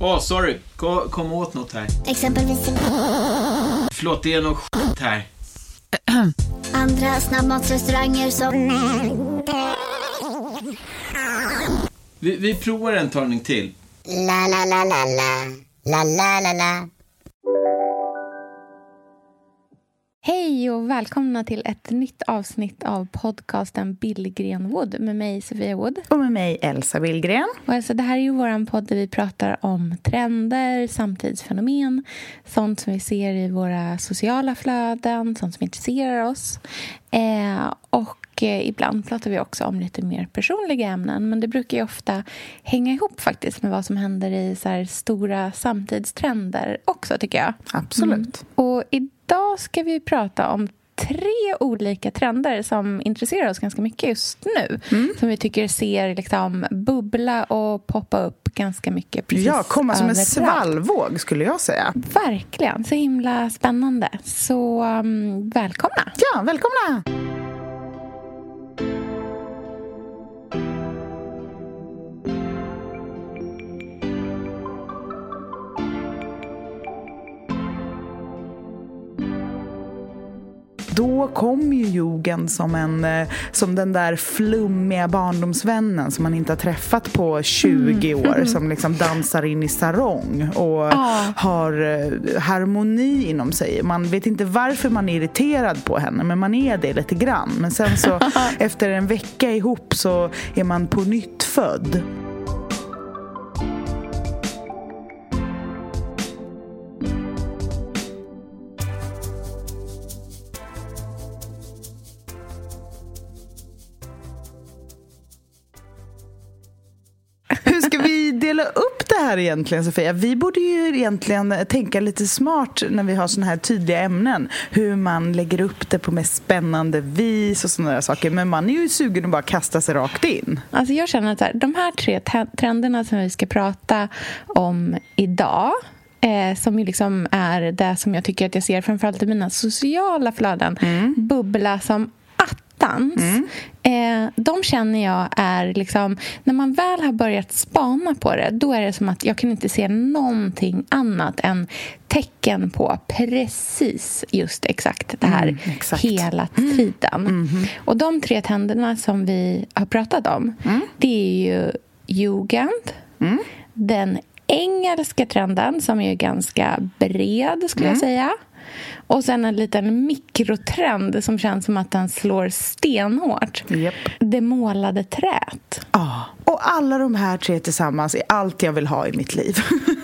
Åh, oh, sorry. Kom, kom åt något här. Exempelvis... Förlåt, det är något skit här. Andra snabbmatsrestauranger som... Vi, vi provar en talning till. La, la, la, la, la. La, la, la, la. Hej och välkomna till ett nytt avsnitt av podcasten Billgren Wood med mig Sofia Wood. Och med mig Elsa Billgren. Och alltså, det här är ju vår podd där vi pratar om trender, samtidsfenomen, sånt som vi ser i våra sociala flöden, sånt som intresserar oss. Eh, och eh, ibland pratar vi också om lite mer personliga ämnen men det brukar ju ofta hänga ihop faktiskt med vad som händer i så stora samtidstrender också, tycker jag. Absolut. Mm. Och Idag ska vi prata om tre olika trender som intresserar oss ganska mycket just nu. Mm. Som vi tycker ser liksom bubbla och poppa upp ganska mycket. Precis ja, komma som en svallvåg skulle jag säga. Verkligen. Så himla spännande. Så um, välkomna. Ja, välkomna. Då kom ju jugend som, en, eh, som den där flummiga barndomsvännen som man inte har träffat på 20 mm. år som liksom dansar in i sarong och ah. har eh, harmoni inom sig. Man vet inte varför man är irriterad på henne men man är det lite grann. Men sen så efter en vecka ihop så är man på nytt född. Här egentligen, Sofia? Vi borde ju egentligen tänka lite smart när vi har såna här tydliga ämnen. Hur man lägger upp det på mest spännande vis och sådana där saker. Men man är ju sugen att bara kasta sig rakt in. Alltså jag känner att här, de här tre trenderna som vi ska prata om idag Eh, som ju liksom är det som jag tycker att jag ser framförallt i mina sociala flöden. Mm. Bubbla som attans. Mm. Eh, de känner jag är liksom... När man väl har börjat spana på det då är det som att jag kan inte se någonting annat än tecken på precis just exakt det här mm, exakt. hela mm. tiden. Mm. Och de tre tänderna som vi har pratat om mm. det är ju jugend, mm. den engelska trenden som är ganska bred, skulle jag säga. Och sen en liten mikrotrend som känns som att den slår stenhårt. Yep. Det målade träet. Ja, och alla de här tre tillsammans är allt jag vill ha i mitt liv.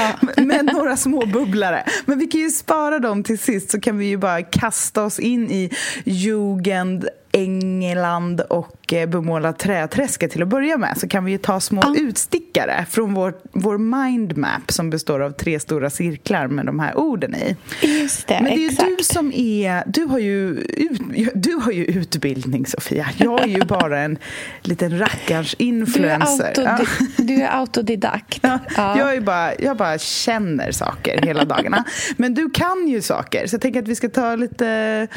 Med några små bubblare. Men vi kan ju spara dem till sist så kan vi ju bara kasta oss in i jugend England och eh, bemåla träträsket till att börja med så kan vi ta små ah. utstickare från vår, vår mindmap som består av tre stora cirklar med de här orden i. Just det, Men det är exakt. du som är... Du har, ju ut, du har ju utbildning, Sofia. Jag är ju bara en liten rackarns influencer. Du är, autodi ja. du är autodidakt. Ja, ja. Jag, är bara, jag bara känner saker hela dagarna. Men du kan ju saker, så jag tänker att vi ska ta lite,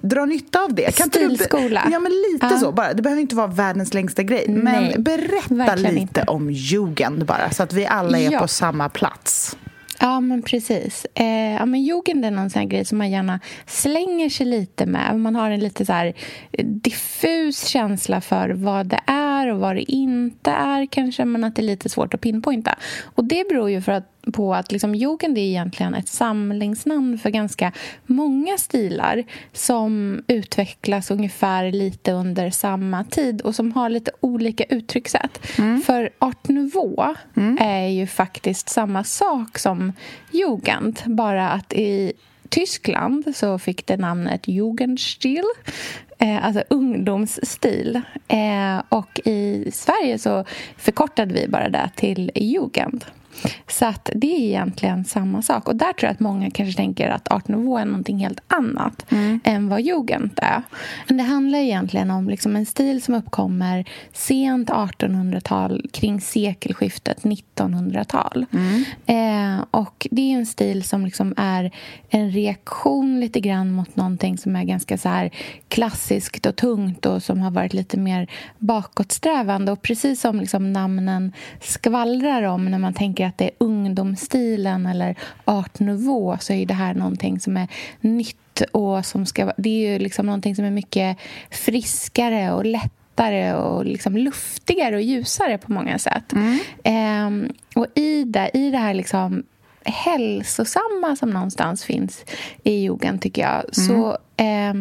dra nytta av det. Kan Stilskola skola. Ja, men lite ja. så. Bara. Det behöver inte vara världens längsta grej. Men Nej, berätta lite inte. om jugend bara, så att vi alla är ja. på samma plats. Ja, men precis. Eh, ja, men jugend är någon sån grej som man gärna slänger sig lite med. Man har en lite så här diffus känsla för vad det är och vad det inte är kanske, men att det är lite svårt att pinpointa. Och det beror ju för att på att liksom, jugend är egentligen ett samlingsnamn för ganska många stilar som utvecklas ungefär lite under samma tid och som har lite olika uttryckssätt. Mm. För art nouveau mm. är ju faktiskt samma sak som jugend, bara att i Tyskland så fick det namnet Jugendstil, eh, alltså ungdomsstil. Eh, och i Sverige så förkortade vi bara det till Jugend. Så att det är egentligen samma sak. Och där tror jag att många kanske tänker att art nouveau är någonting helt annat mm. än vad jugend är. Men det handlar egentligen om liksom en stil som uppkommer sent 1800-tal, kring sekelskiftet 1900-tal. Mm. Eh, och det är en stil som liksom är en reaktion lite grann mot någonting som är ganska så här klassiskt och tungt och som har varit lite mer bakåtsträvande. Och precis som liksom namnen skvallrar om när man tänker att det är ungdomsstilen eller art nouveau så är det här någonting som är nytt och som ska... Det är ju liksom någonting som är mycket friskare och lättare och liksom luftigare och ljusare på många sätt. Mm. Ehm, och i det, i det här liksom hälsosamma som någonstans finns i jugend, tycker jag, mm. så eh,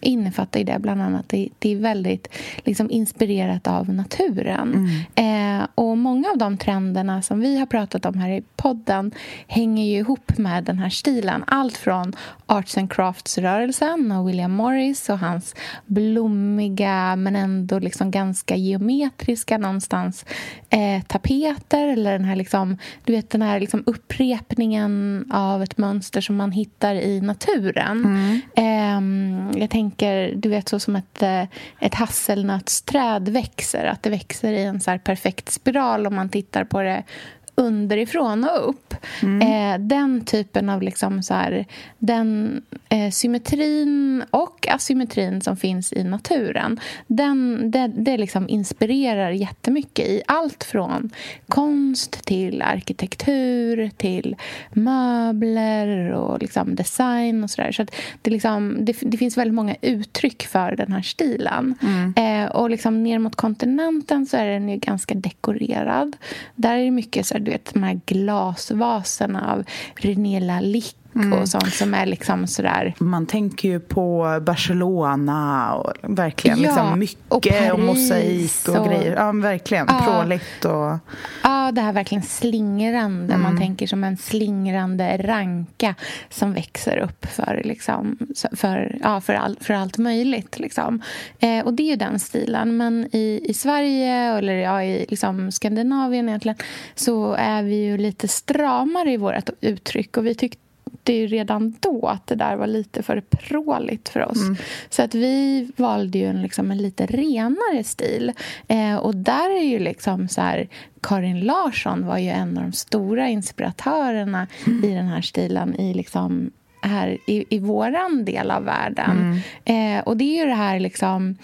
innefattar det bland annat det, det är väldigt liksom, inspirerat av naturen. Mm. Eh, och Många av de trenderna som vi har pratat om här i podden hänger ju ihop med den här stilen. Allt från arts and crafts-rörelsen och William Morris och hans blommiga men ändå liksom ganska geometriska någonstans eh, tapeter eller den här, liksom, du vet, den här liksom upprepningen av ett mönster som man hittar i naturen. Mm. Eh, Um, jag tänker, du vet, så som ett, eh, ett hasselnötsträd växer. Att det växer i en så perfekt spiral om man tittar på det underifrån och upp. Mm. Eh, den typen av liksom så här, den eh, symmetrin och asymmetrin som finns i naturen den, det, det liksom inspirerar jättemycket i allt från konst till arkitektur till möbler och liksom design och. Så, så det, liksom, det, det, finns väldigt många uttryck för den här stilen. Mm. Eh, och liksom ner mot kontinenten så är den ju ganska dekorerad. Där är det mycket så här, du vet, de här glasvaserna av René Lalique mm. och sånt som är liksom sådär... Man tänker ju på Barcelona och verkligen ja, liksom mycket och, Paris, och mosaik och, och, grejer. Ja, verkligen. Ja, Pråligt och... Ja, det här verkligen slingrande. Mm. Man tänker som en slingrande ranka som växer upp för, liksom, för, ja, för, all, för allt möjligt. Liksom. Eh, och det är ju den stilen. Men i, i Sverige, eller ja, i liksom Skandinavien egentligen, så är vi ju lite stramare i vårt uttryck. Och vi tyckte tyckte ju redan då att det där var lite för pråligt för oss. Mm. Så att vi valde ju en, liksom, en lite renare stil. Eh, och där är ju liksom så här... Karin Larsson var ju en av de stora inspiratörerna mm. i den här stilen i liksom här i, i våran del av världen. Mm. Eh, och det är ju det här liksom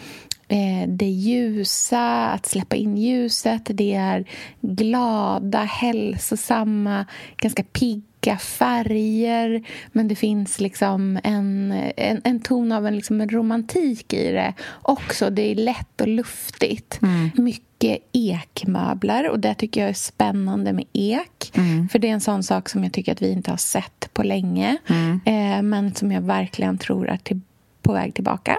eh, det ljusa, att släppa in ljuset. Det är glada, hälsosamma, ganska pigga olika färger men det finns liksom en, en, en ton av en, liksom en romantik i det också. Det är lätt och luftigt. Mm. Mycket ekmöbler och det tycker jag är spännande med ek. Mm. För det är en sån sak som jag tycker att vi inte har sett på länge mm. eh, men som jag verkligen tror är till, på väg tillbaka.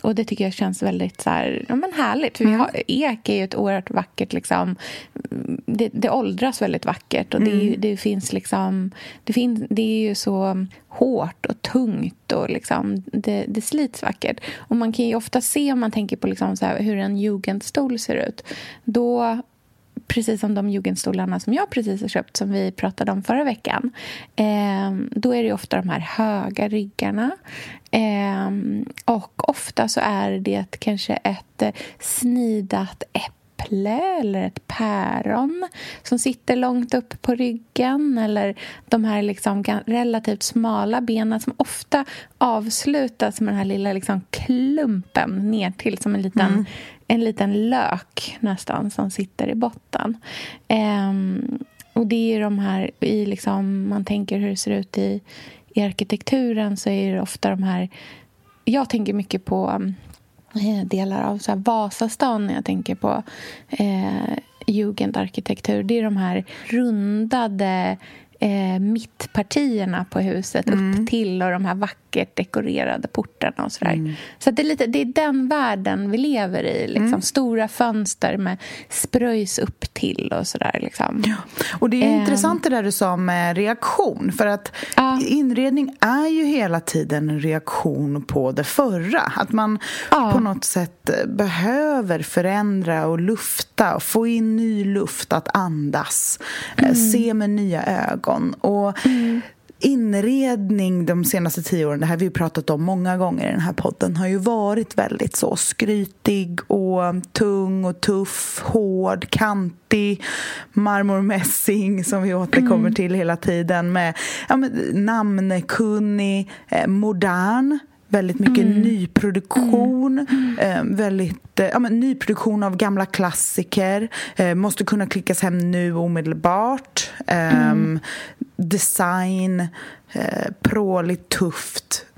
Och det tycker jag känns väldigt så här, ja, men härligt. För vi mm. har, ek är ju ett oerhört vackert... Liksom, det, det åldras väldigt vackert. Och det, mm. det finns liksom... Det, finns, det är ju så hårt och tungt och liksom, det, det slits vackert. Och man kan ju ofta se, om man tänker på liksom så här, hur en jugendstol ser ut då precis som de jugendstolarna som jag precis har köpt som vi pratade om förra veckan. Eh, då är det ofta de här höga ryggarna. Eh, och ofta så är det kanske ett eh, snidat äpple eller ett päron som sitter långt upp på ryggen eller de här liksom relativt smala benen som ofta avslutas med den här lilla liksom klumpen ner till som en liten mm en liten lök nästan som sitter i botten. Um, och det är de här, i liksom, man tänker hur det ser ut i, i arkitekturen så är det ofta de här... Jag tänker mycket på eh, delar av så här Vasastan när jag tänker på eh, jugendarkitektur. Det är de här rundade eh, mittpartierna på huset mm. upp till och de här vackert dekorerade portarna och sådär. Mm. Så det är, lite, det är den världen vi lever i. Liksom. Mm. Stora fönster med spröjs upp till och sådär. Liksom. Ja. Och det är eh. intressant det där du sa med reaktion. För att ja. inredning är ju hela tiden en reaktion på det förra. Att man ja. på något sätt behöver förändra och lufta och få in ny luft att andas. Eh, mm. Se med nya ögon. Och mm inredning de senaste tio åren, det här vi pratat om många gånger i den här podden, har ju varit väldigt så skrytig och tung och tuff, hård, kantig, marmormässing som vi återkommer mm. till hela tiden med ja, namnkunnig, eh, modern väldigt mycket mm. nyproduktion. Mm. Eh, väldigt, eh, ja, men, nyproduktion av gamla klassiker. Eh, måste kunna klickas hem nu omedelbart. Mm. Design, eh, pråligt, tufft Ehm,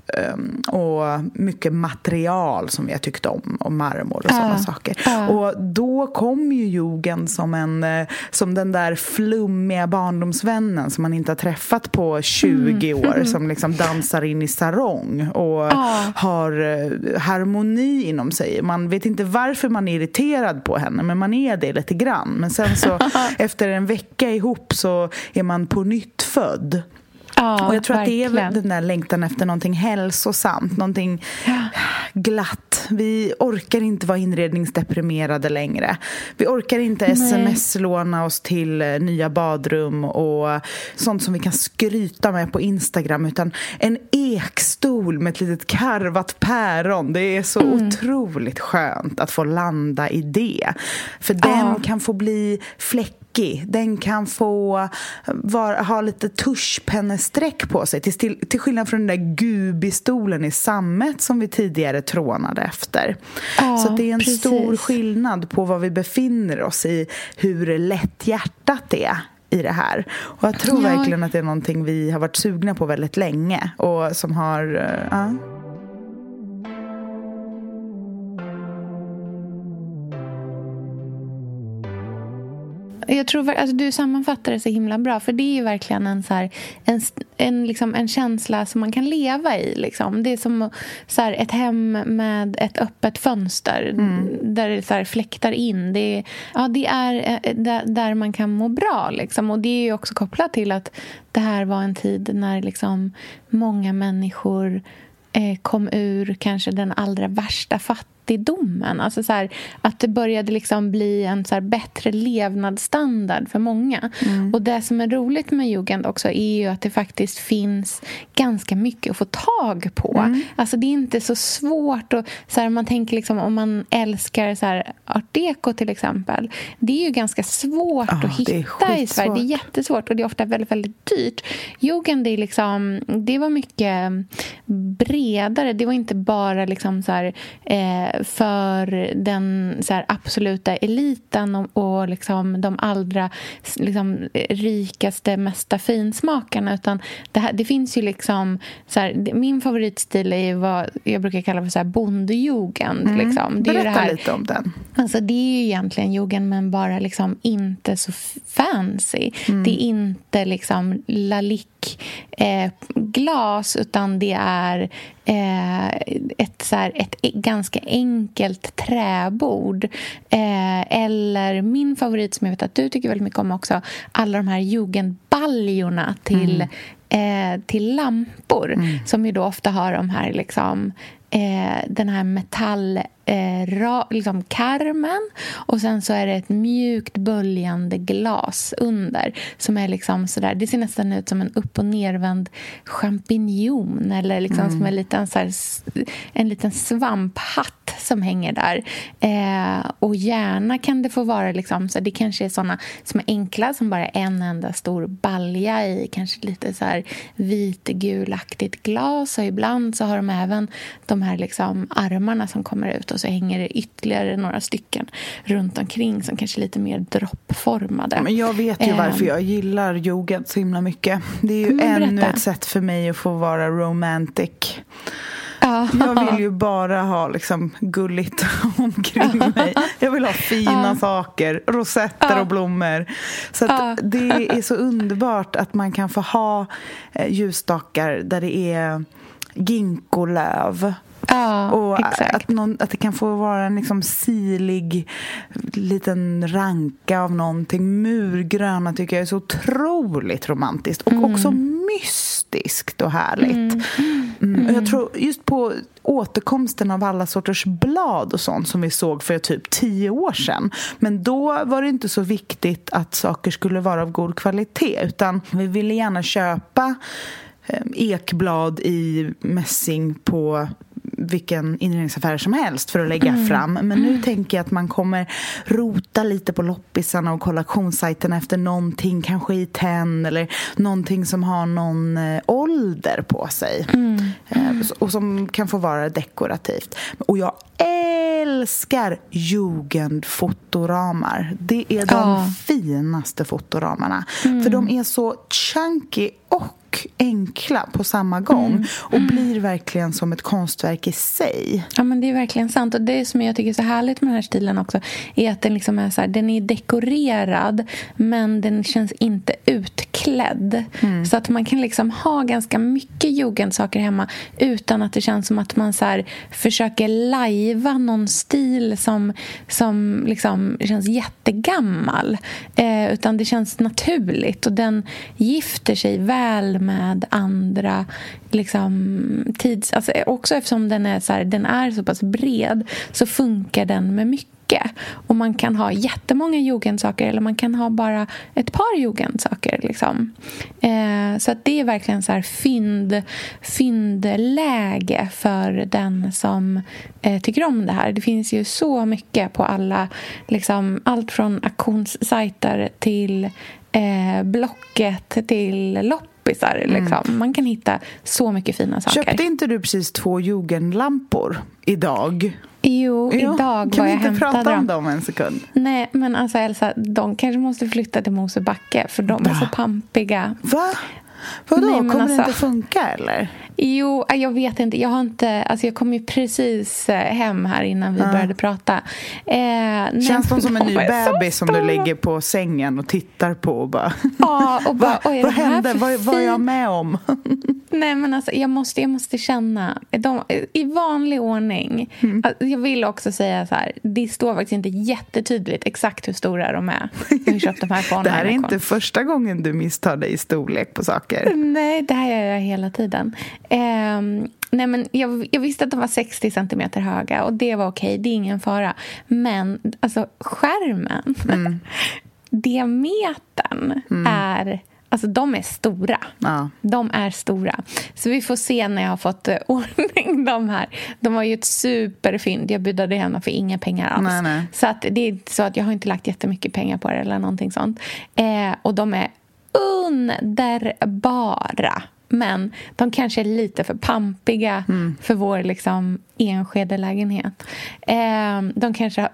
och mycket material som jag tyckte om, och marmor och sådana saker. Ja. Och då kom ju jugend som, en, eh, som den där flummiga barndomsvännen som man inte har träffat på 20 mm. år som liksom dansar in i sarong och ja. har eh, harmoni inom sig. Man vet inte varför man är irriterad på henne, men man är det lite grann. Men sen så efter en vecka ihop så är man på nytt född. Ja, och jag tror verkligen. att det är den där längtan efter någonting hälsosamt, någonting ja. glatt. Vi orkar inte vara inredningsdeprimerade längre. Vi orkar inte sms-låna oss till eh, nya badrum och sånt som vi kan skryta med på Instagram, utan en ekstol med ett litet karvat päron. Det är så mm. otroligt skönt att få landa i det. För ja. den kan få bli fläckig stickig. Den kan få var, ha lite tuschpennesträck på sig till, till skillnad från den där gubistolen i sammet som vi tidigare trånade efter. Ja, Så det är en precis. stor skillnad på var vi befinner oss i hur lätthjärtat det är i det här. Och jag tror ja. verkligen att det är någonting vi har varit sugna på väldigt länge och som har... Uh, Jag tror alltså, Du sammanfattar det så himla bra. För Det är ju verkligen en, så här, en, en, liksom, en känsla som man kan leva i. Liksom. Det är som så här, ett hem med ett öppet fönster mm. där det så här, fläktar in. Det är, ja, det är eh, där, där man kan må bra. Liksom. Och Det är också kopplat till att det här var en tid när liksom, många människor eh, kom ur kanske den allra värsta fattigdomen fattigdomen. Alltså så här, att det började liksom bli en så bättre levnadsstandard för många. Mm. Och Det som är roligt med jugend också är ju att det faktiskt finns ganska mycket att få tag på. Mm. Alltså Det är inte så svårt. Och, så här, man tänker liksom, Om man älskar så här, art deco till exempel. Det är ju ganska svårt oh, att hitta i Sverige. Det är jättesvårt och det är ofta väldigt, väldigt dyrt. Jugend är liksom, det var mycket bredare. Det var inte bara liksom så här, eh, för den så här, absoluta eliten och, och liksom de allra liksom, rikaste, mesta finsmakarna. Utan det, här, det finns ju liksom... Så här, min favoritstil är vad jag brukar kalla för så här bondejugend. Mm. Liksom. Det Berätta här, lite om den. Alltså, det är ju egentligen jugend, men bara liksom inte så fancy. Mm. Det är inte liksom lalick eh, glas utan det är eh, ett, så här, ett ganska enkelt träbord. Eh, eller min favorit, som jag vet att du tycker väldigt mycket om också, alla de här jugendbaljorna till mm. Eh, till lampor mm. som ju då ofta har de här liksom, eh, den här metall eh, ra, liksom karmen och sen så är det ett mjukt böljande glas under som är liksom sådär, det ser nästan ut som en upp och nervänd champinjon eller liksom mm. som en liten, så här, en liten svamphatt som hänger där. Eh, och gärna kan det få vara liksom, så det kanske är såna som är enkla som bara en enda stor balja i kanske lite så här vitgulaktigt glas och ibland så har de även de här liksom armarna som kommer ut och så hänger det ytterligare några stycken runt omkring som kanske är lite mer droppformade. Men jag vet ju varför ehm. jag gillar yoga så himla mycket. Det är ju ännu ett sätt för mig att få vara romantic. Ja, Jag vill ju bara ha liksom gulligt omkring mig. Jag vill ha fina saker, rosetter och blommor. Så det är så underbart att man kan få ha eh, ljusstakar där det är ginkgolöv Ja, och exakt. att, någon, att det kan få vara en liksom silig liten ranka av någonting. Murgröna tycker jag är så otroligt romantiskt och mm. också mystiskt och härligt. Mm. Mm. Och jag tror just på återkomsten av alla sorters blad och sånt som vi såg för typ tio år sedan. Men då var det inte så viktigt att saker skulle vara av god kvalitet utan vi ville gärna köpa eh, ekblad i mässing på vilken inredningsaffär som helst för att lägga mm. fram. Men nu mm. tänker jag att man kommer rota lite på loppisarna och kollektionssajterna efter någonting, kanske i tenn eller någonting som har någon eh, ålder på sig. Mm. Eh, och som kan få vara dekorativt. Och jag älskar jugendfotoramar. Det är de oh. finaste fotoramarna. Mm. För de är så chunky och enkla på samma gång mm. och blir verkligen som ett konstverk i sig. Ja, men Det är verkligen sant. Och Det som jag tycker är så härligt med den här stilen också är att den, liksom är, så här, den är dekorerad men den känns inte utklädd. Mm. Så att man kan liksom ha ganska mycket jugendsaker hemma utan att det känns som att man så här, försöker lajva någon stil som, som liksom känns jättegammal. Eh, utan det känns naturligt och den gifter sig väl med andra liksom, tids... Alltså också eftersom den är, så här, den är så pass bred så funkar den med mycket. Och Man kan ha jättemånga jugendsaker eller man kan ha bara ett par jugendsaker. Liksom. Eh, så att det är verkligen så här fynd, fyndläge för den som eh, tycker om det här. Det finns ju så mycket på alla... Liksom, allt från auktionssajter till eh, Blocket till lopp kompisar. Mm. Liksom. Man kan hitta så mycket fina saker. Köpte inte du precis två jugendlampor idag? Jo, jo, idag var jag Kan vi inte prata dem. om dem en sekund? Nej, men alltså Elsa, de kanske måste flytta till Mosebacke för de Va? är så pampiga. Va? Vadå, Nej, kommer alltså, det inte funka eller? Jo, äh, jag vet inte. Jag har inte... Alltså jag kom ju precis eh, hem här innan vi ja. började prata. Eh, Känns de som en ny bebis som du lägger på sängen och tittar på och bara... Ja, och bara vad, vad hände? Vad, vad är jag med om? Nej, men alltså jag måste, jag måste känna... De, I vanlig ordning. Mm. Alltså, jag vill också säga så här. Det står faktiskt inte jättetydligt exakt hur stora de är. Jag har köpt de här på Det här är inte första gången du misstar dig i storlek på saker. Nej, det här gör jag hela tiden. Eh, nej men jag, jag, visste att de var 60 centimeter höga och det var okej, det är ingen fara. Men alltså skärmen, mm. diametern mm. är... Alltså de är stora. Ja. De är stora. Så vi får se när jag har fått eh, ordning de här. De var ju ett superfynd. Jag budade hemma för inga pengar alls. Nej, nej. Så att det är inte så att jag har inte lagt jättemycket pengar på det eller någonting sånt. Eh, och de är underbara. Men de kanske är lite för pampiga mm. för vår liksom, Enskede-lägenhet. Eh, de kanske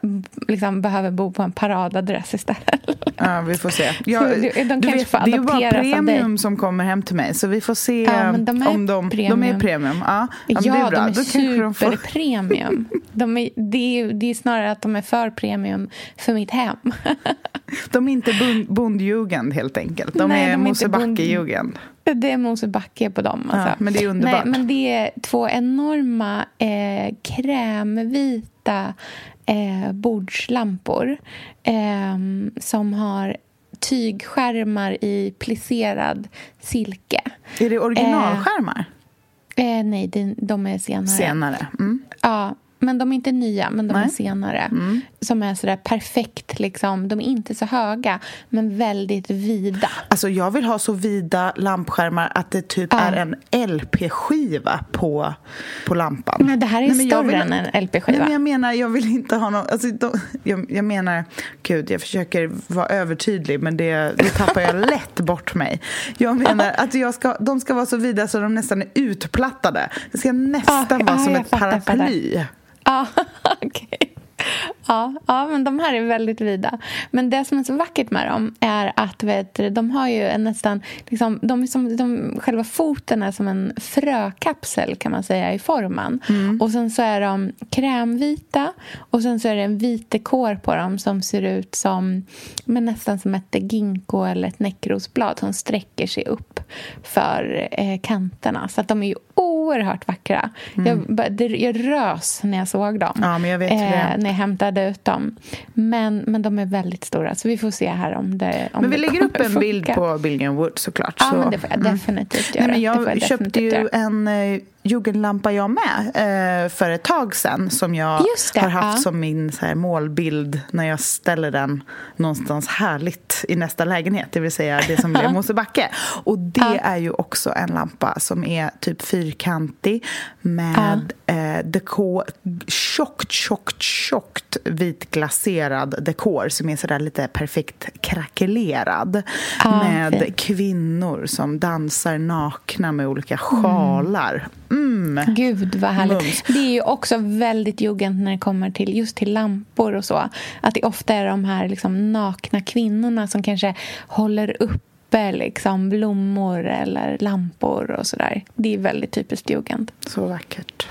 liksom, behöver bo på en paradadress istället. Ja, vi får se. Jag, de, de du vet, det är ju bara premium som kommer hem till mig, så vi får se ja, de om de, premium. de är premium. Ja, ja, ja är de är superpremium. De är, det, är, det är snarare att de är för premium för mitt hem. de är inte bondjugend, helt enkelt. De Nej, är Mosebacke-jugend. Det är Mosebacke på dem. Alltså. Ja, men det är underbart. Nej, men det är två enorma eh, krämvita eh, bordslampor eh, som har tygskärmar i plisserad silke. Är det originalskärmar? Eh, eh, nej, de, de är senare. Senare. Mm. Ja, men de är inte nya, men de Nej. är senare. Mm. Som är sådär perfekt, liksom. De är inte så höga, men väldigt vida. Alltså jag vill ha så vida lampskärmar att det typ ja. är en LP-skiva på, på lampan. Men det här är Nej, större vill, än en LP-skiva. Nej, men jag menar, jag vill inte ha någon... Alltså, de, jag, jag, menar, gud, jag försöker vara övertydlig, men det, då tappar jag lätt bort mig. Jag menar att jag ska, de ska vara så vida så de nästan är utplattade. Det ska nästan ja, vara som ett paraply. Okej. Okay. Ja, ja, men de här är väldigt vida. Men det som är så vackert med dem är att vet, de har ju en nästan... Liksom, de är som, de, själva foten är som en frökapsel kan man säga i formen. Mm. Och sen så är de krämvita och sen så är det en vit dekor på dem som ser ut som men nästan som ett ginkgo eller ett näckrosblad som sträcker sig upp för eh, kanterna. Så att de är ju oerhört vackra. Mm. Jag, det, jag rös när jag såg dem. Ja, men jag vet eh, jag hämtade ut dem. Men, men de är väldigt stora, så vi får se här om det om Men vi det lägger upp en funka. bild på Billion Wood såklart. Ja, så. men det får jag mm. definitivt göra. Nej, men jag, jag köpte ju göra. en eh, jugendlampa jag med eh, för ett tag sen som jag har haft ja. som min så här, målbild när jag ställer den någonstans härligt i nästa lägenhet, det vill säga det som blir Mosebacke. Och det ja. är ju också en lampa som är typ fyrkantig med ja. eh, dekor, tjockt, tjockt, tjockt vitglaserad dekor som är sådär lite perfekt krackelerad med fint. kvinnor som dansar nakna med olika sjalar. Mm. Mm. Gud, vad härligt. Mums. Det är ju också väldigt jugend när det kommer till just till lampor och så. Att det ofta är de här liksom nakna kvinnorna som kanske håller uppe liksom blommor eller lampor och sådär. Det är väldigt typiskt jugend. Så vackert.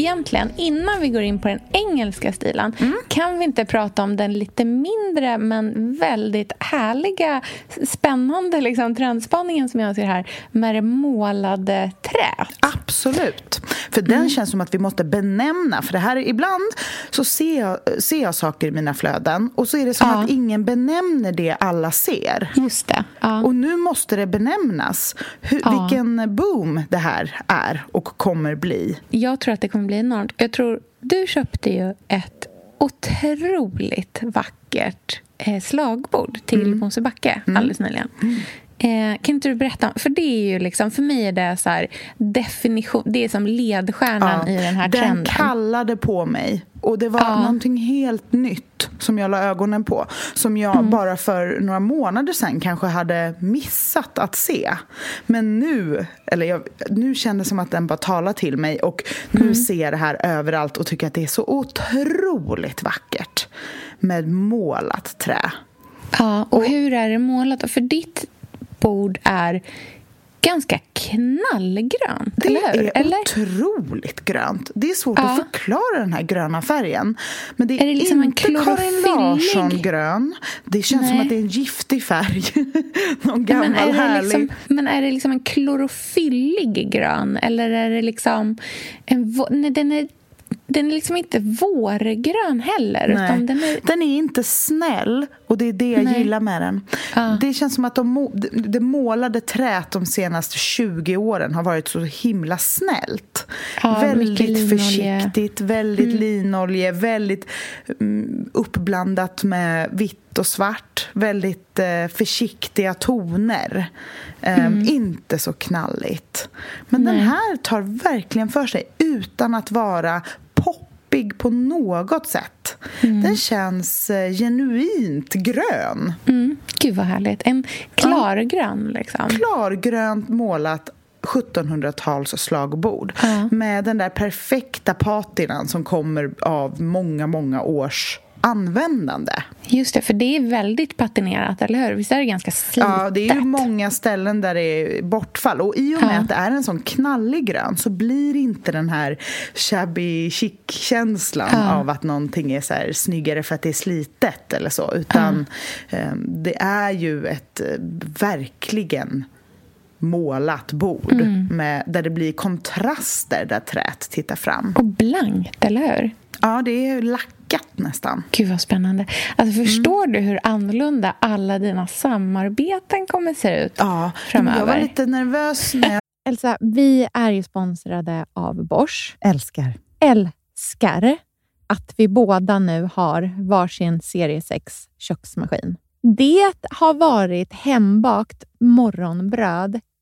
Egentligen, innan vi går in på den engelska stilen mm. kan vi inte prata om den lite mindre men väldigt härliga, spännande liksom, trendspaningen som jag ser här med det målade träet? Absolut. För den mm. känns som att vi måste benämna. För det här Ibland så ser jag, ser jag saker i mina flöden och så är det som ja. att ingen benämner det alla ser. Just det. Ja. Och nu måste det benämnas. Hur, ja. Vilken boom det här är och kommer bli. Jag tror att det kommer bli enormt. Jag tror, du köpte ju ett otroligt vackert eh, slagbord till mm. Mosebacke mm. alldeles nyligen. Mm. Eh, kan inte du berätta? För det är ju liksom, för mig är det så här, definition, det är som ledstjärnan ja, i den här den trenden. Den kallade på mig och det var ja. någonting helt nytt som jag la ögonen på. Som jag mm. bara för några månader sedan kanske hade missat att se. Men nu, eller jag, nu kändes det som att den bara talade till mig och nu mm. ser jag det här överallt och tycker att det är så otroligt vackert med målat trä. Ja, och hur är det målat? För ditt bord är ganska knallgrönt, det eller hur? är eller? otroligt grönt. Det är svårt ja. att förklara den här gröna färgen. Men det är, är det liksom inte Karin Larsson-grön. Det känns Nej. som att det är en giftig färg. Någon gammal men är härlig... Liksom, men är det liksom en klorofyllig grön? Eller är det liksom... En, nej, den är den är liksom inte vårgrön heller. Nej. Den, är... den är inte snäll och det är det jag Nej. gillar med den. Ah. Det känns som att de, det målade trät de senaste 20 åren har varit så himla snällt. Ah, väldigt försiktigt, väldigt mm. linolje, väldigt um, uppblandat med vitt och svart. Väldigt uh, försiktiga toner. Um, mm. Inte så knalligt. Men Nej. den här tar verkligen för sig utan att vara poppig på något sätt. Mm. Den känns eh, genuint grön. Mm. Gud, vad härligt. En klargrön, liksom. Klargrönt målat 1700-tals slagbord ja. med den där perfekta patinan som kommer av många, många års användande. Just det, för det är väldigt patinerat, eller hur? Visst är det ganska slitet? Ja, det är ju många ställen där det är bortfall. Och i och med ja. att det är en sån knallig grön så blir inte den här shabby chic-känslan ja. av att någonting är så här snyggare för att det är slitet eller så. Utan ja. eh, det är ju ett eh, verkligen målat bord mm. med, där det blir kontraster där träet tittar fram. Och blankt, eller hur? Ja, det är lackat nästan. Gud, vad spännande. Alltså, förstår mm. du hur annorlunda alla dina samarbeten kommer se ut ja, framöver? Jag var lite nervös när jag... Elsa, vi är ju sponsrade av Bosch. Älskar. Älskar att vi båda nu har varsin serie 6 köksmaskin. Det har varit hembakt morgonbröd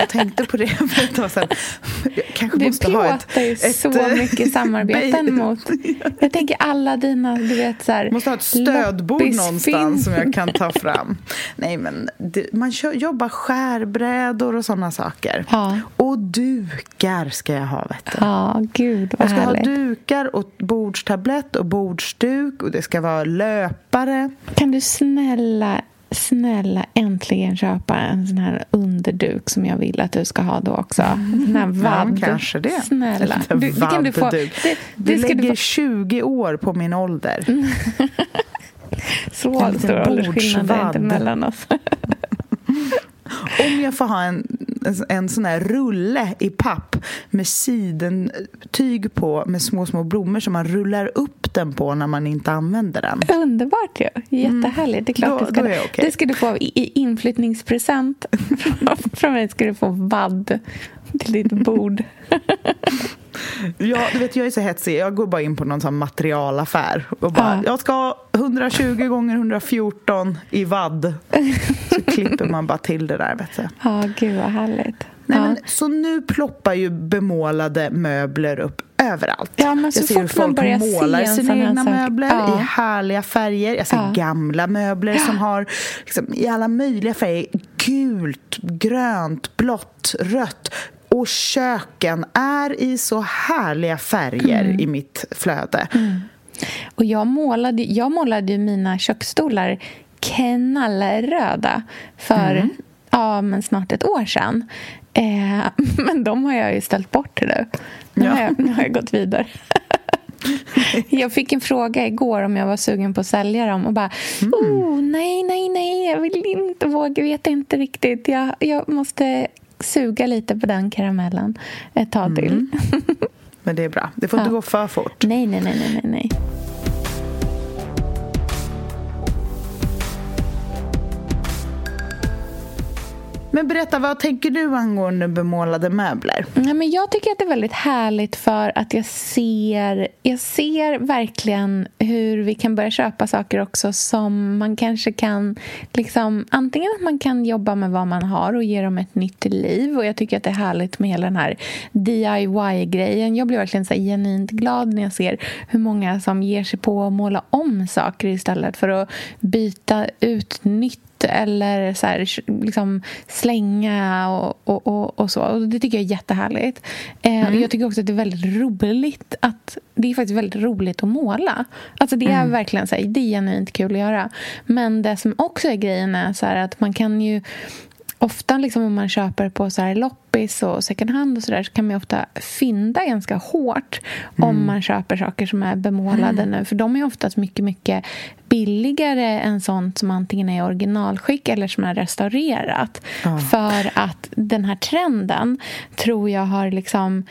Jag tänkte på det för ett tag sedan. Jag kanske du måste ha ett... Du så mycket samarbeten mot... Jag tänker alla dina, du vet så här... måste ha ett stödbord någonstans som jag kan ta fram. Nej, men det, man kör, jobbar skärbrädor och sådana saker. Ja. Och dukar ska jag ha, vet du. Ja, gud vad Jag ska härligt. ha dukar och bordstablett och bordsduk och det ska vara löpare. Kan du snälla snälla äntligen köpa en sån här underduk som jag vill att du ska ha då också. En sån här vadd. Ja, kanske det. Snälla. Du, det kan du få. Det, det du lägger du få. 20 år på min ålder. Så stor åldersskillnad är inte mellan oss. Om jag får ha en, en sån här rulle i papp med sidentyg på med små, små blommor som man rullar upp den på när man inte använder den. Underbart ju! Jättehärligt. Det är klart då, du ska, okay. det ska du få i inflyttningspresent. Från mig ska du få vadd till ditt bord. Ja, du vet, jag är så hetsig. Jag går bara in på någon sån materialaffär och bara, ja. jag ska ha 120 gånger 114 i vadd. Så klipper man bara till det där, vet du. Ja, gud vad härligt. Nej, ja. men, så nu ploppar ju bemålade möbler upp överallt. Ja, men så jag ser hur folk målar sina egna möbler ja. i härliga färger. Jag ser ja. gamla möbler som har liksom, i alla möjliga färger. Gult, grönt, blått, rött och köken är i så härliga färger mm. i mitt flöde. Mm. Och jag målade, jag målade mina köksstolar knallröda för mm. ja, men snart ett år sedan. Eh, men de har jag ju ställt bort nu. Nu, ja. har, jag, nu har jag gått vidare. jag fick en fråga igår om jag var sugen på att sälja dem och bara mm. oh, nej, nej, nej, jag vill inte våga, vet inte riktigt. Jag, jag måste suga lite på den karamellen ett tag till. Mm. Men det är bra. Det får ja. inte gå för fort. Nej, nej, nej, nej, nej. Men berätta, vad tänker du angående bemålade möbler? Nej, men jag tycker att det är väldigt härligt för att jag ser, jag ser verkligen hur vi kan börja köpa saker också som man kanske kan... Liksom, antingen att man kan jobba med vad man har och ge dem ett nytt liv. Och Jag tycker att det är härligt med hela den här DIY-grejen. Jag blir verkligen så genuint glad när jag ser hur många som ger sig på att måla om saker istället för att byta ut nytt eller så här, liksom slänga och, och, och, och, så. Och det tycker jag är jättehärligt. Eh, mm. Jag tycker också att det är väldigt roligt att det är faktiskt väldigt roligt att måla. Alltså det är mm. verkligen så här, det är genuint kul att göra. Men det som också är grejen är så att man kan ju ofta liksom om man köper på så här loppis och second hand och så där så kan man ofta fynda ganska hårt mm. om man köper saker som är bemålade mm. nu. För de är oftast mycket, mycket billigare än sånt som antingen är originalskick eller som är restaurerat. Mm. För att den här trenden tror jag har liksom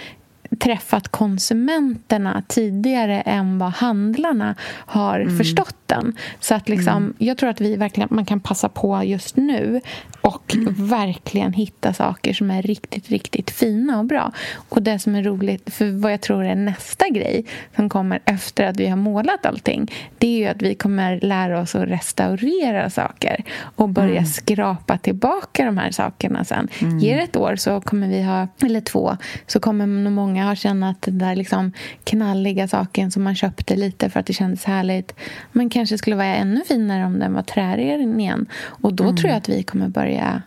träffat konsumenterna tidigare än vad handlarna har mm. förstått den. Så att liksom, mm. Jag tror att vi verkligen man kan passa på just nu och mm. verkligen hitta saker som är riktigt, riktigt fina och bra. Och det som är roligt, för vad jag tror är nästa grej som kommer efter att vi har målat allting det är ju att vi kommer lära oss att restaurera saker och börja mm. skrapa tillbaka de här sakerna sen. Mm. Ger ett år så kommer vi ha, eller två, så kommer nog många ha känt att den där liksom knalliga saken som man köpte lite för att det kändes härligt men kanske skulle vara ännu finare om den var trären igen. Och då mm. tror jag att vi kommer börja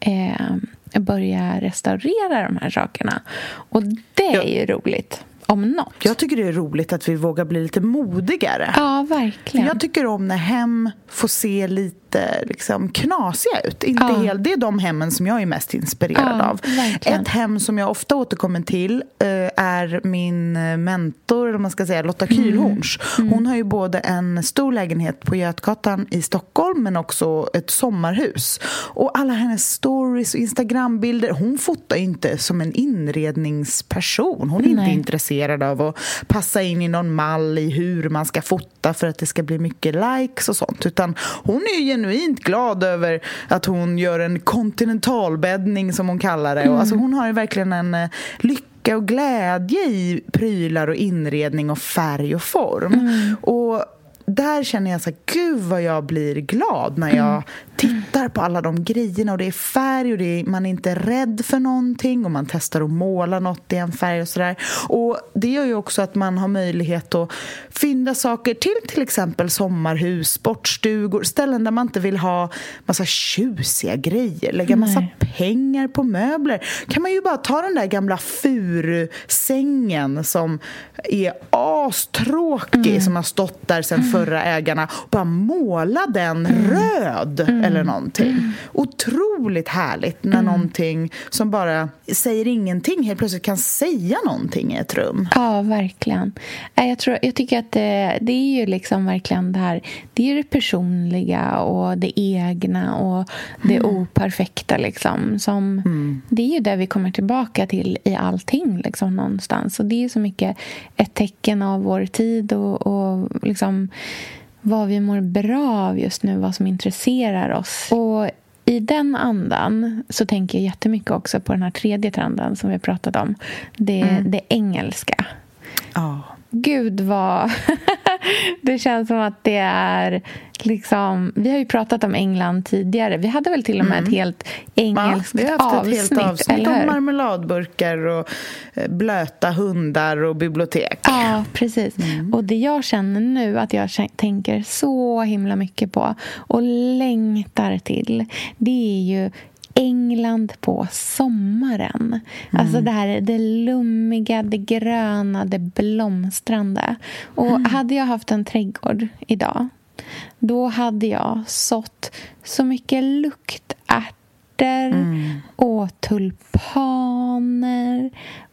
eh, börja restaurera de här sakerna. Och det är ju roligt om något. Jag tycker det är roligt att vi vågar bli lite modigare. Ja, verkligen. Jag tycker om när hem får se lite liksom, knasiga ut. Inte ja. helt, det är de hemmen som jag är mest inspirerad ja, av. Verkligen. Ett hem som jag ofta återkommer till uh, är min eh, mentor, om man ska säga, Lotta mm. Kylhorns. Mm. Hon har ju både en stor lägenhet på Götgatan i Stockholm men också ett sommarhus. Och alla hennes stories och Instagrambilder, hon fotar inte som en inredningsperson. Hon är Nej. inte intresserad av att passa in i någon mall i hur man ska fota för att det ska bli mycket likes och sånt. Utan hon är ju genuint glad över att hon gör en kontinentalbäddning som hon kallar det. Mm. Alltså hon har ju verkligen en eh, lycka och glädje i prylar och inredning och färg och form. Mm. Och där känner jag så här, gud vad jag blir glad när jag mm. tittar på alla de grejerna och det är färg och är, man är inte rädd för någonting och man testar att måla något i en färg och sådär. Och det gör ju också att man har möjlighet att fynda saker till till exempel sommarhus, sportstugor, ställen där man inte vill ha massa tjusiga grejer, lägga massa Nej. pengar på möbler. Kan man ju bara ta den där gamla furusängen som är astråkig mm. som har stått där sedan förra ägarna och bara måla den mm. röd mm. eller någonting. Mm. Otroligt härligt när mm. någonting som bara säger ingenting helt plötsligt kan säga någonting i ett rum. Ja, verkligen. Jag, tror, jag tycker att det, det är ju liksom verkligen det här det är det personliga och det egna och det mm. operfekta liksom. Som, mm. Det är ju det vi kommer tillbaka till i allting liksom, någonstans. Och det är så mycket ett tecken av vår tid och, och liksom vad vi mår bra av just nu, vad som intresserar oss. Och i den andan så tänker jag jättemycket också på den här tredje trenden som vi pratat om. Det, mm. det engelska. Oh. Gud vad... det känns som att det är... Liksom, vi har ju pratat om England tidigare. Vi hade väl till och med mm. ett helt engelskt ja, vi har haft avsnitt. Ett helt avsnitt om marmeladburkar och eh, blöta hundar och bibliotek. Ja, precis. Mm. Och det jag känner nu att jag tänker så himla mycket på och längtar till det är ju England på sommaren. Mm. Alltså det här det lummiga, det gröna, det blomstrande. Och mm. hade jag haft en trädgård idag då hade jag sått så mycket luktärtor mm. och tulpaner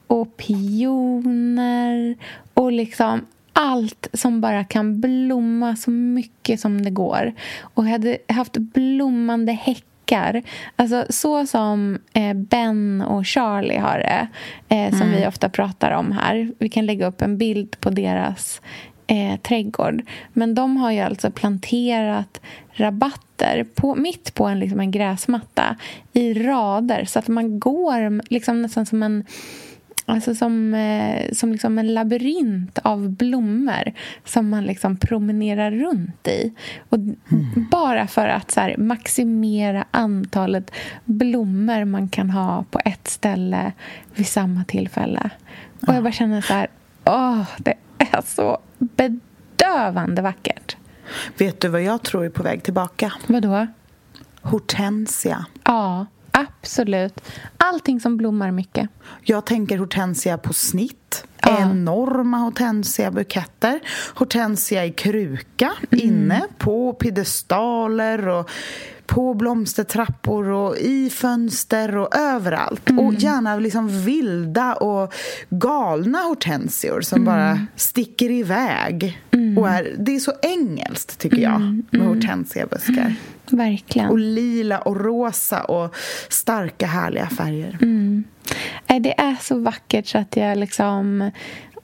och pioner och liksom allt som bara kan blomma så mycket som det går. Och jag hade haft blommande häckar blickar. Alltså, så som eh, Ben och Charlie har det, eh, som mm. vi ofta pratar om här. Vi kan lägga upp en bild på deras eh, trädgård. Men de har ju alltså planterat rabatter på, mitt på en, liksom en gräsmatta i rader så att man går liksom nästan som en Alltså som, eh, som liksom en labyrint av blommor som man liksom promenerar runt i. Och mm. Bara för att så här, maximera antalet blommor man kan ha på ett ställe vid samma tillfälle. Och jag bara känner så här, åh, det är så bedövande vackert. Vet du vad jag tror är på väg tillbaka? Vadå? Hortensia. Ja. Absolut. Allting som blommar mycket. Jag tänker hortensia på snitt. Ja. Enorma hortensia-buketter. Hortensia i kruka, mm. inne på piedestaler och på blomstertrappor och i fönster och överallt. Mm. Och gärna liksom vilda och galna hortensior som mm. bara sticker iväg. Mm. Och är, det är så engelskt, tycker jag, mm. med mm. hortensiabuskar. Verkligen. Och lila och rosa och starka, härliga färger. Mm. Det är så vackert så att jag liksom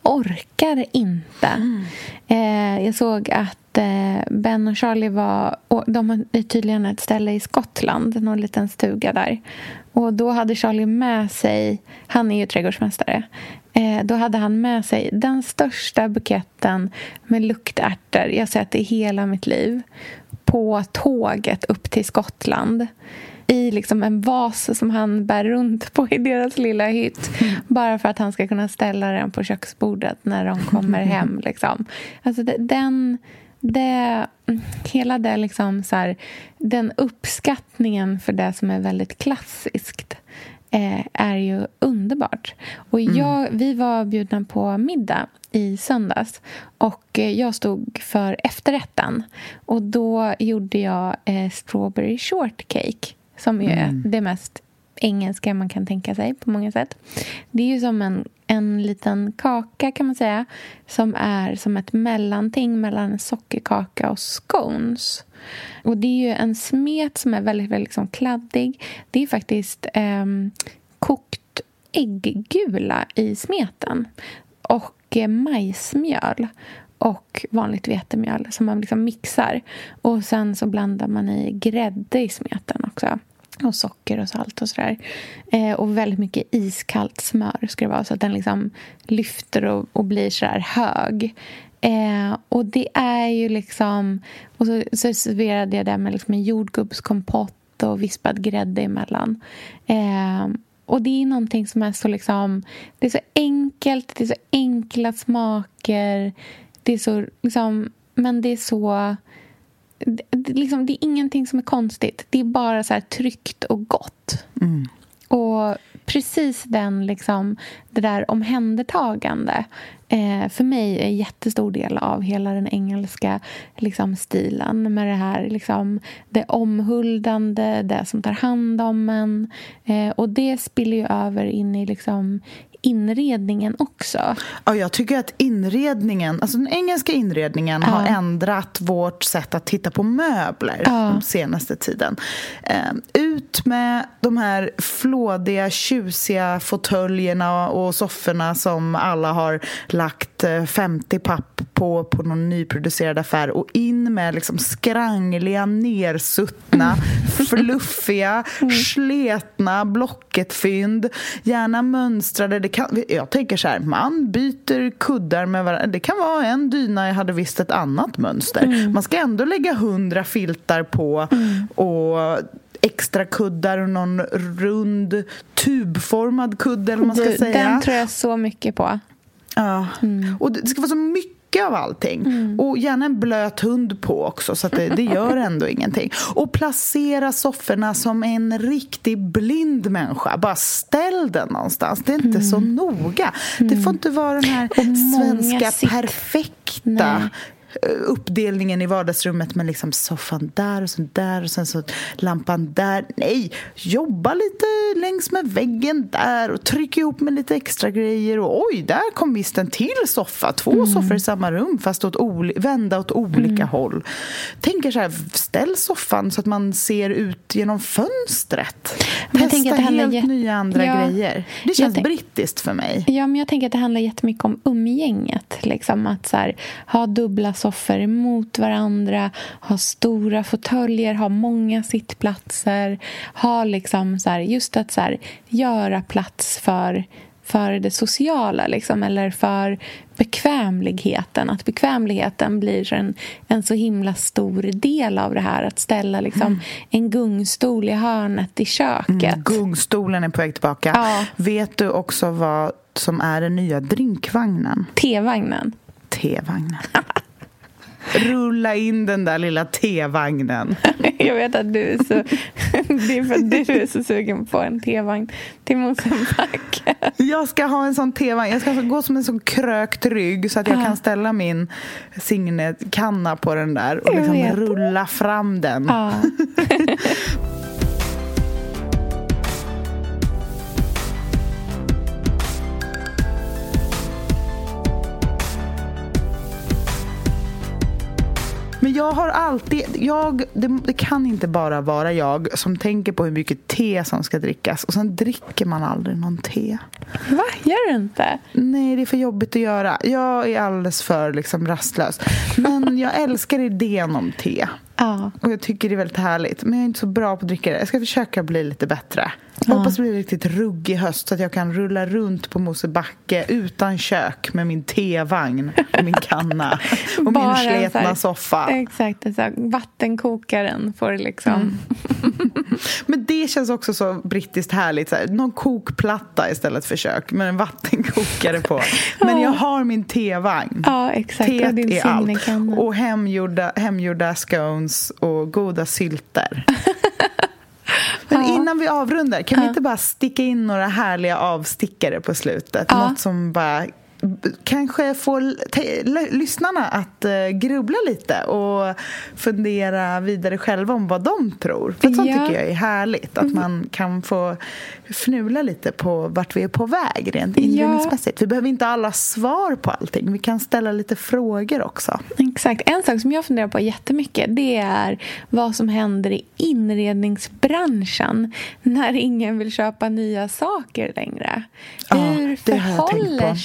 orkar inte. Mm. Eh, jag såg att eh, Ben och Charlie var... Och de har tydligen ett ställe i Skottland, någon liten stuga där. Och Då hade Charlie med sig... Han är ju trädgårdsmästare. Eh, då hade han med sig den största buketten med luktärtor jag sett i hela mitt liv på tåget upp till Skottland i liksom en vas som han bär runt på i deras lilla hytt mm. bara för att han ska kunna ställa den på köksbordet när de kommer hem. Liksom. Alltså den, det, hela det liksom så här, den uppskattningen för det som är väldigt klassiskt eh, är ju underbart. Och Mm. jag, Vi var bjudna på middag i söndags och eh, jag stod för efterrätten. Och Då gjorde jag eh, strawberry shortcake som ju är det mest engelska man kan tänka sig på många sätt. Det är ju som en, en liten kaka kan man säga som är som ett mellanting mellan en sockerkaka och scones. Och det är ju en smet som är väldigt, väldigt liksom kladdig. Det är faktiskt ehm, kokt ägggula i smeten och eh, majsmjöl och vanligt vetemjöl som man liksom mixar. Och sen så blandar man i grädde i smeten också. Och socker och salt och sådär. Eh, och väldigt mycket iskallt smör ska det vara så att den liksom lyfter och, och blir sådär hög. Eh, och det är ju liksom... Och så, så serverade jag det med liksom en jordgubbskompott och vispad grädde emellan. Eh, och det är någonting som är så liksom... Det är så enkelt, det är så enkla smaker. Det är så liksom... Men det är så... Det, liksom, det är ingenting som är konstigt. Det är bara så här tryggt och gott. Och precis den, liksom, det där omhändertagande eh, för mig är en jättestor del av hela den engelska liksom, stilen med det här liksom, det omhuldande, det som tar hand om en. Eh, och det spiller ju över in i liksom, inredningen också. Ja, jag tycker att inredningen, alltså den engelska inredningen har ändrat vårt sätt att titta på möbler Ja. den senaste tiden. Eh, ut med de här flådiga, tjusiga fåtöljerna och sofforna som alla har lagt eh, 50 papp på på någon nyproducerad affär och in med liksom skrangliga, nersuttna, fluffiga, sletna Blocket-fynd. Gärna mönstrade. Det kan, jag tänker så här, man byter kuddar med varandra. Det kan vara en dyna jag hade visst ett annat mönster. Man ska ändå lägga hundra filtar på och extra kuddar och någon rund tubformad kudde eller vad man ska Du, säga. den tror jag så mycket på. Ja. Och det ska vara så mycket av allting. Och gärna en blöt hund på också, så det, det gör ändå ingenting. Och placera sofforna som en riktig blind människa. Bara ställ den någonstans. Det är inte så noga. Det får inte vara den här svenska perfekta Nej. Eh, uppdelningen i vardagsrummet med liksom soffan där och sen där och sen så lampan där. Nej, jobba lite längs med väggen där och tryck ihop med lite extra grejer och oj, där kom visst en till soffa. Två Mm. soffor i samma rum fast åt vända åt olika håll. Tänker så här, ställ soffan så att man ser ut genom fönstret. Men jag Testa helt nya andra Ja, grejer. Det känns tänk- brittiskt för mig. Ja, men jag tänker att det handlar jättemycket om umgänget. Liksom, att så här, ha dubbla soffor emot varandra, ha stora fåtöljer, ha många sittplatser. Ha liksom så här, just att så här, göra plats för, för det sociala, liksom, eller för bekvämligheten. Att bekvämligheten blir en, en så himla stor del av det här. Att ställa liksom, en gungstol i hörnet i köket. Gungstolen är på väg tillbaka. Ja. Vet du också vad som är den nya drinkvagnen? T-vagnen. T-vagnen. Rulla in den där lilla T-vagnen. Jag vet att du är så, det är för att du är så sugen på en T-vagn till Mosebacke. Jag ska ha en sån T-vagn. Jag ska gå som en sån krökt rygg så att jag kan ställa min Signet-kanna på den där och liksom rulla fram den. Ja. Men jag har alltid... Jag, det, det kan inte bara vara jag som tänker på hur mycket te som ska drickas och sen dricker man aldrig någon te. Va? Gör du inte? Nej, det är för jobbigt att göra. Jag är alldeles för liksom, rastlös. Men jag älskar idén om te. Ja. Och jag tycker det är väldigt härligt. Men jag är inte så bra på att dricka det. Jag ska försöka bli lite bättre. Jag hoppas det blir riktigt ruggig höst så att jag kan rulla runt på Mosebacke utan kök med min tevagn och min kanna och min Bara sletna här- soffa. Exakt. Här, vattenkokaren får liksom... Men det känns också så brittiskt härligt. Så här, någon kokplatta istället för kök med en vattenkokare på. Men jag har min tevagn. Ja, exakt. Teet och din är allt. Och hemgjorda, hemgjorda scones och goda sylter. Men innan vi avrundar, kan vi inte bara sticka in några härliga avstickare på slutet? Ja. Något som bara kanske l- lyssnarna att uh, grubbla lite och fundera vidare själva om vad de tror. För sånt Ja. Mm. tycker jag är härligt, att man kan få fnula lite på vart vi är på väg rent inredningsmässigt. Vi behöver inte alla svar på allting, vi kan ställa lite frågor också. Exakt. En sak som jag funderar på jättemycket det är vad som händer i inredningsbranschen när ingen vill köpa nya saker längre. Ja, Hur förhåller på.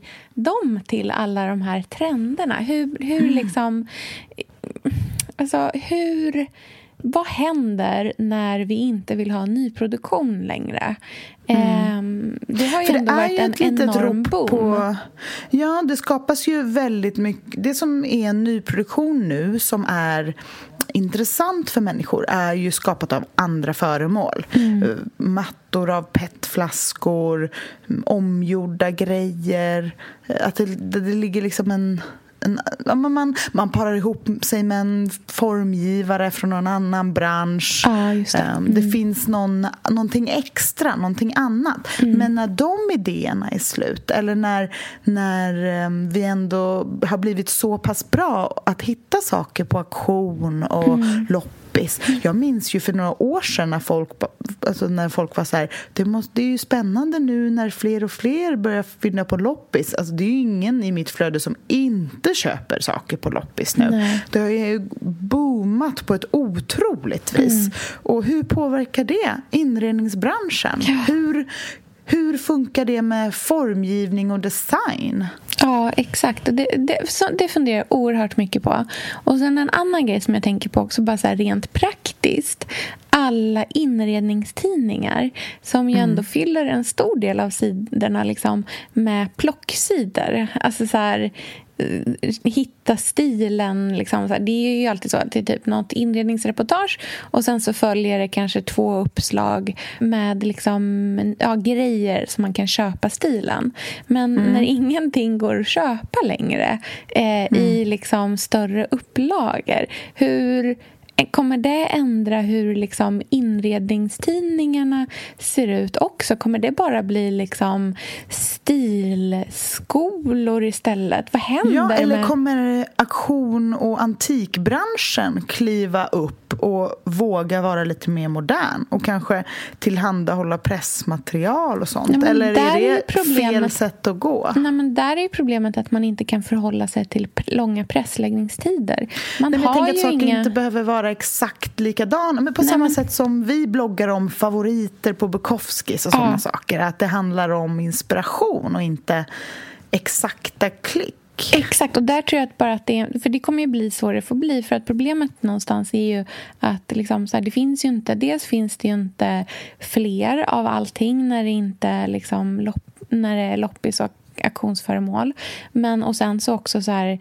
Sig de till alla de här trenderna? Hur, hur Mm. liksom... Alltså, hur... Vad händer när vi inte vill ha nyproduktion längre? Ehm, det har ju Mm. För ändå varit en enorm boom. på... Ja, det skapas ju väldigt mycket... Det som är en nyproduktion nu som är intressant för människor är ju skapat av andra föremål. Mm. Eh, Mattor av petflaskor, mm, omgjorda grejer. Eh, Att det, det ligger liksom en... En, man, man parar ihop sig med en formgivare från någon annan bransch. Just det. Ehm, det finns någon, någonting extra, någonting annat. Men när de idéerna är slut eller när, när ehm, vi ändå har blivit så pass bra att hitta saker på auktion och loppis. Jag minns ju för några år sedan när folk, ba- alltså när folk var så här det, måste, det är ju spännande nu när fler och fler börjar finna på loppis. Alltså, det är ju ingen i mitt flöde som inte köper saker på loppis nu. Nej. Det har ju boomat på ett otroligt vis. Mm. Och hur påverkar det inredningsbranschen? Hur, hur funkar det med formgivning och design? Ja, exakt. Det, det, så, det funderar jag oerhört mycket på. Och sen en annan grej som jag tänker på också, bara så här rent praktiskt. Alla inredningstidningar som ju ändå fyller en stor del av sidorna liksom, med plocksidor. Alltså så här hitta stilen. Liksom. Det är ju alltid så att det är typ något inredningsreportage och sen så följer det kanske två uppslag med liksom, ja, grejer som man kan köpa stilen. Men när ingenting går att köpa längre eh, i liksom större upplagor, hur Kommer det ändra hur liksom inredningstidningarna ser ut också? Kommer det bara bli liksom stilskolor istället? Vad händer Ja, eller med... kommer auktion och antikbranschen kliva upp och våga vara lite mer modern och kanske tillhandahålla pressmaterial och sånt? Ja, eller är det fel problemet- sätt att gå? Nej, men där är problemet att man inte kan förhålla sig till långa pressläggningstider. Man Nej, men jag har tänker att saker inga... inte behöver vara exakt likadana. Men på samma men- sätt som vi bloggar om favoriter på Bukowskis och sådana Ja. saker. Att det handlar om inspiration och inte exakta klick. Exakt, och där tror jag att bara att det, för det kommer ju bli så det får bli för att problemet någonstans är ju att liksom så här, det finns ju inte, dels finns det ju inte fler av allting när det inte liksom lopp, när det är loppis och auktionsföremål. Men och sen så också så här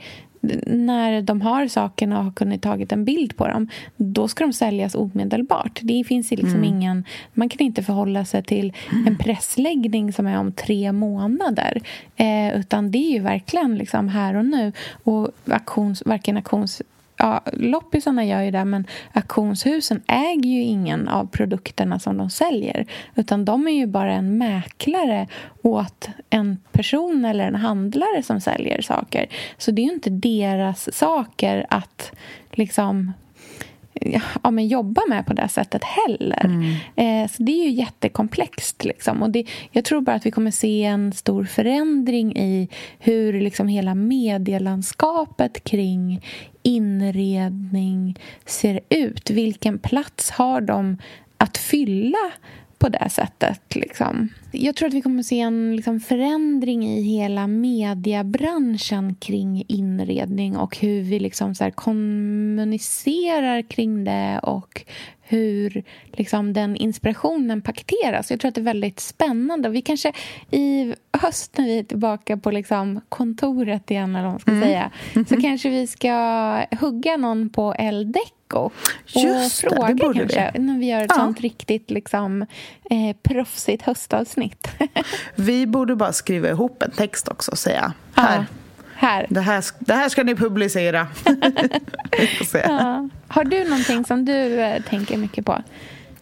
när de har sakerna och har kunnat tagit en bild på dem då ska de säljas omedelbart. Det finns liksom ingen, man kan inte förhålla sig till en pressläggning som är om tre månader. Eh, utan det är ju verkligen liksom här och nu. Och auktions, varken auktions ja, loppisarna gör ju det, men auktionshusen äger ju ingen av produkterna som de säljer. Utan de är ju bara en mäklare åt en person eller en handlare som säljer saker. Så det är ju inte deras saker att liksom ja, men jobba med på det sättet heller. Eh, så det är ju jättekomplext. Liksom. Och det, jag tror bara att vi kommer se en stor förändring i hur liksom hela medielandskapet kring inredning ser ut. Vilken plats har de att fylla på det sättet. Liksom. Jag tror att vi kommer att se en liksom, förändring i hela mediebranschen kring inredning och hur vi liksom, så här, kommunicerar kring det och hur liksom, den inspirationen paketeras. Jag tror att det är väldigt spännande. Vi kanske i höst när vi är tillbaka på liksom, kontoret igen, eller vad man ska säga så kanske vi ska hugga någon på L-däck och Just det, fråga det borde kanske vi. när vi gör ett Ja. sånt riktigt liksom, eh, proffsigt höstavsnitt. Vi borde bara skriva ihop en text också och säga Ja. här, Här. det här, det här ska ni publicera. Ja. Har du någonting som du eh, tänker mycket på?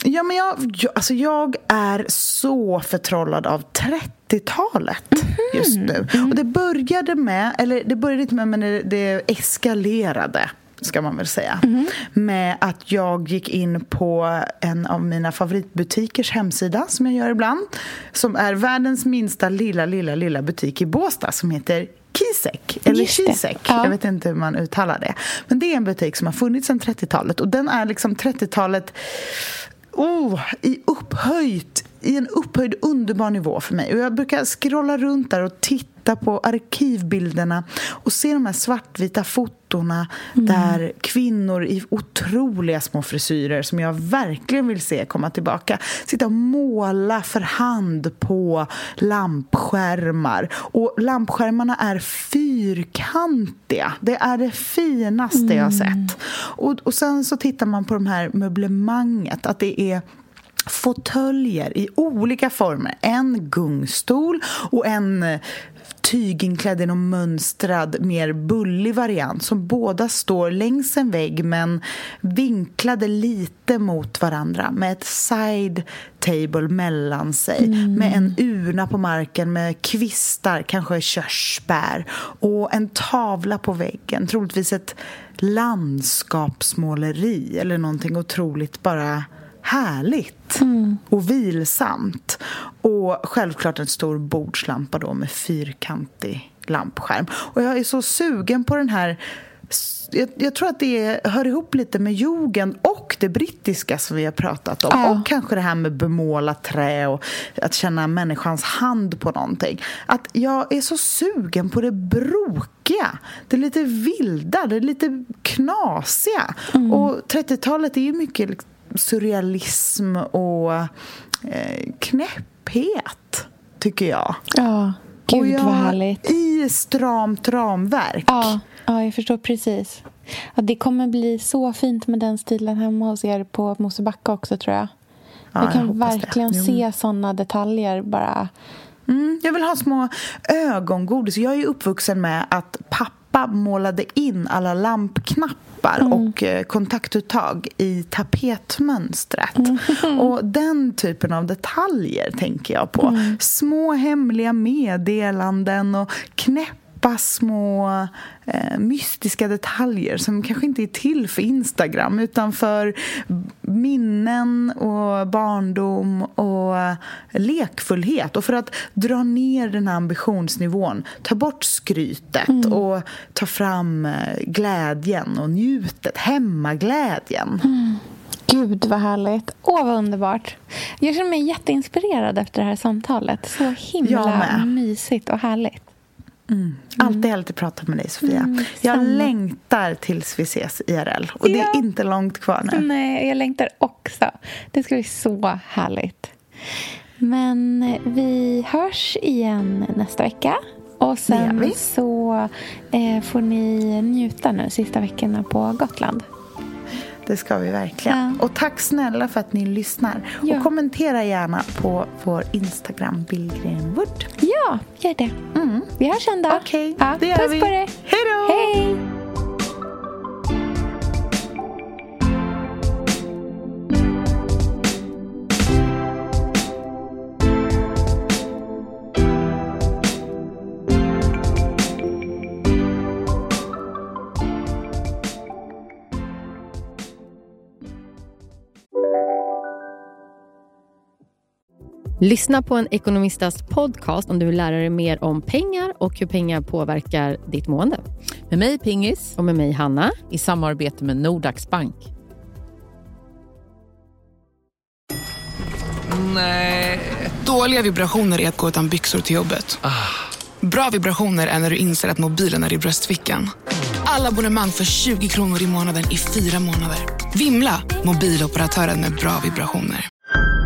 Ja, men jag, jag, alltså jag är så förtrollad av 30-talet just nu. Och det började med, eller det började inte med, men det, det eskalerade ska man väl säga. Med att jag gick in på en av mina favoritbutikers hemsida, som jag gör ibland. Som är världens minsta lilla, lilla, lilla butik i Båstad som heter Kisek, eller. Kisek. Ja. Jag vet inte hur man uttalar det. Men det är en butik som har funnits sedan 30-talet och den är liksom 30-talet oh, i upphöjt i en upphöjd underbar nivå för mig. Och jag brukar scrolla runt där och titta på arkivbilderna och se de här svartvita fotona där kvinnor i otroliga små frisyrer som jag verkligen vill se komma tillbaka sitta och måla för hand på lampskärmar. Och lampskärmarna är fyrkantiga. Det är det finaste jag har sett. Och, och sen så tittar man på de här möblemanget, att det är fåtöljer i olika former. En gungstol och en eh, tyginklädd i någon mönstrad, mer bullig variant som båda står längs en vägg men vinklade lite mot varandra med ett side table mellan sig. Med en urna på marken med kvistar, kanske körsbär och en tavla på väggen, troligtvis ett landskapsmåleri eller någonting otroligt bara härligt och vilsamt. Och självklart en stor bordslampa då med fyrkantig lampskärm. Och jag är så sugen på den här jag, jag tror att det hör ihop lite med jugend och det brittiska som vi har pratat om. Ja. Och kanske det här med bemålat trä och att känna människans hand på någonting. Att jag är så sugen på det brokiga, det lite vilda, det lite knasiga. Och 30-talet är ju mycket surrealism och eh, knäpphet, tycker jag. Ja, och gud jag, vad härligt. I stramt ramverk. Ja, ja, jag förstår precis. Ja, det kommer bli så fint med den stilen hemma hos er på Mosebacka också, tror jag. Ja, jag jag kan det. verkligen Jo. se såna detaljer bara. Mm, jag vill ha små ögongodis. Jag är ju uppvuxen med att pappa målade in alla lampknappar Mm. och eh, kontaktuttag i tapetmönstret. Mm. Och den typen av detaljer tänker jag på. Mm. Små hemliga meddelanden och knäppa små eh, mystiska detaljer som kanske inte är till för Instagram utan för minnen och barndom och lekfullhet. Och för att dra ner den här ambitionsnivån, ta bort skrytet och ta fram eh, glädjen och njutet, hemmaglädjen. Gud, vad härligt. Åh, vad underbart. Jag känner mig jätteinspirerad efter det här samtalet. Så himla mysigt och härligt. Alltid härligt att prata med dig, Sofia. Mm, jag samma. längtar tills vi ses IRL. Och det Ja. är inte långt kvar nu. Nej, jag längtar också. Det ska bli så härligt. Men vi hörs igen nästa vecka. Och Det sen så eh, får ni njuta nu sista veckorna på Gotland. Det ska vi verkligen. Ja. Och tack snälla för att ni lyssnar. Ja. Och kommentera gärna på vår Instagram, Billgren Wood. Ja, gör det. Mm. Vi hörs en dag. Okej, ja, det gör puss vi. på dig. Hej då! Hej! Lyssna på en ekonomistas podcast om du vill lära dig mer om pengar och hur pengar påverkar ditt mående. Med mig Pingis Och med mig Hanna. i samarbete med Nordax Bank. Dåliga vibrationer är att gå utan byxor till jobbet. Bra vibrationer är när du inser att mobilen är i bröstfickan. Alla abonnemang för 20 kronor i månaden i fyra månader. Vimla! Mobiloperatören med bra vibrationer.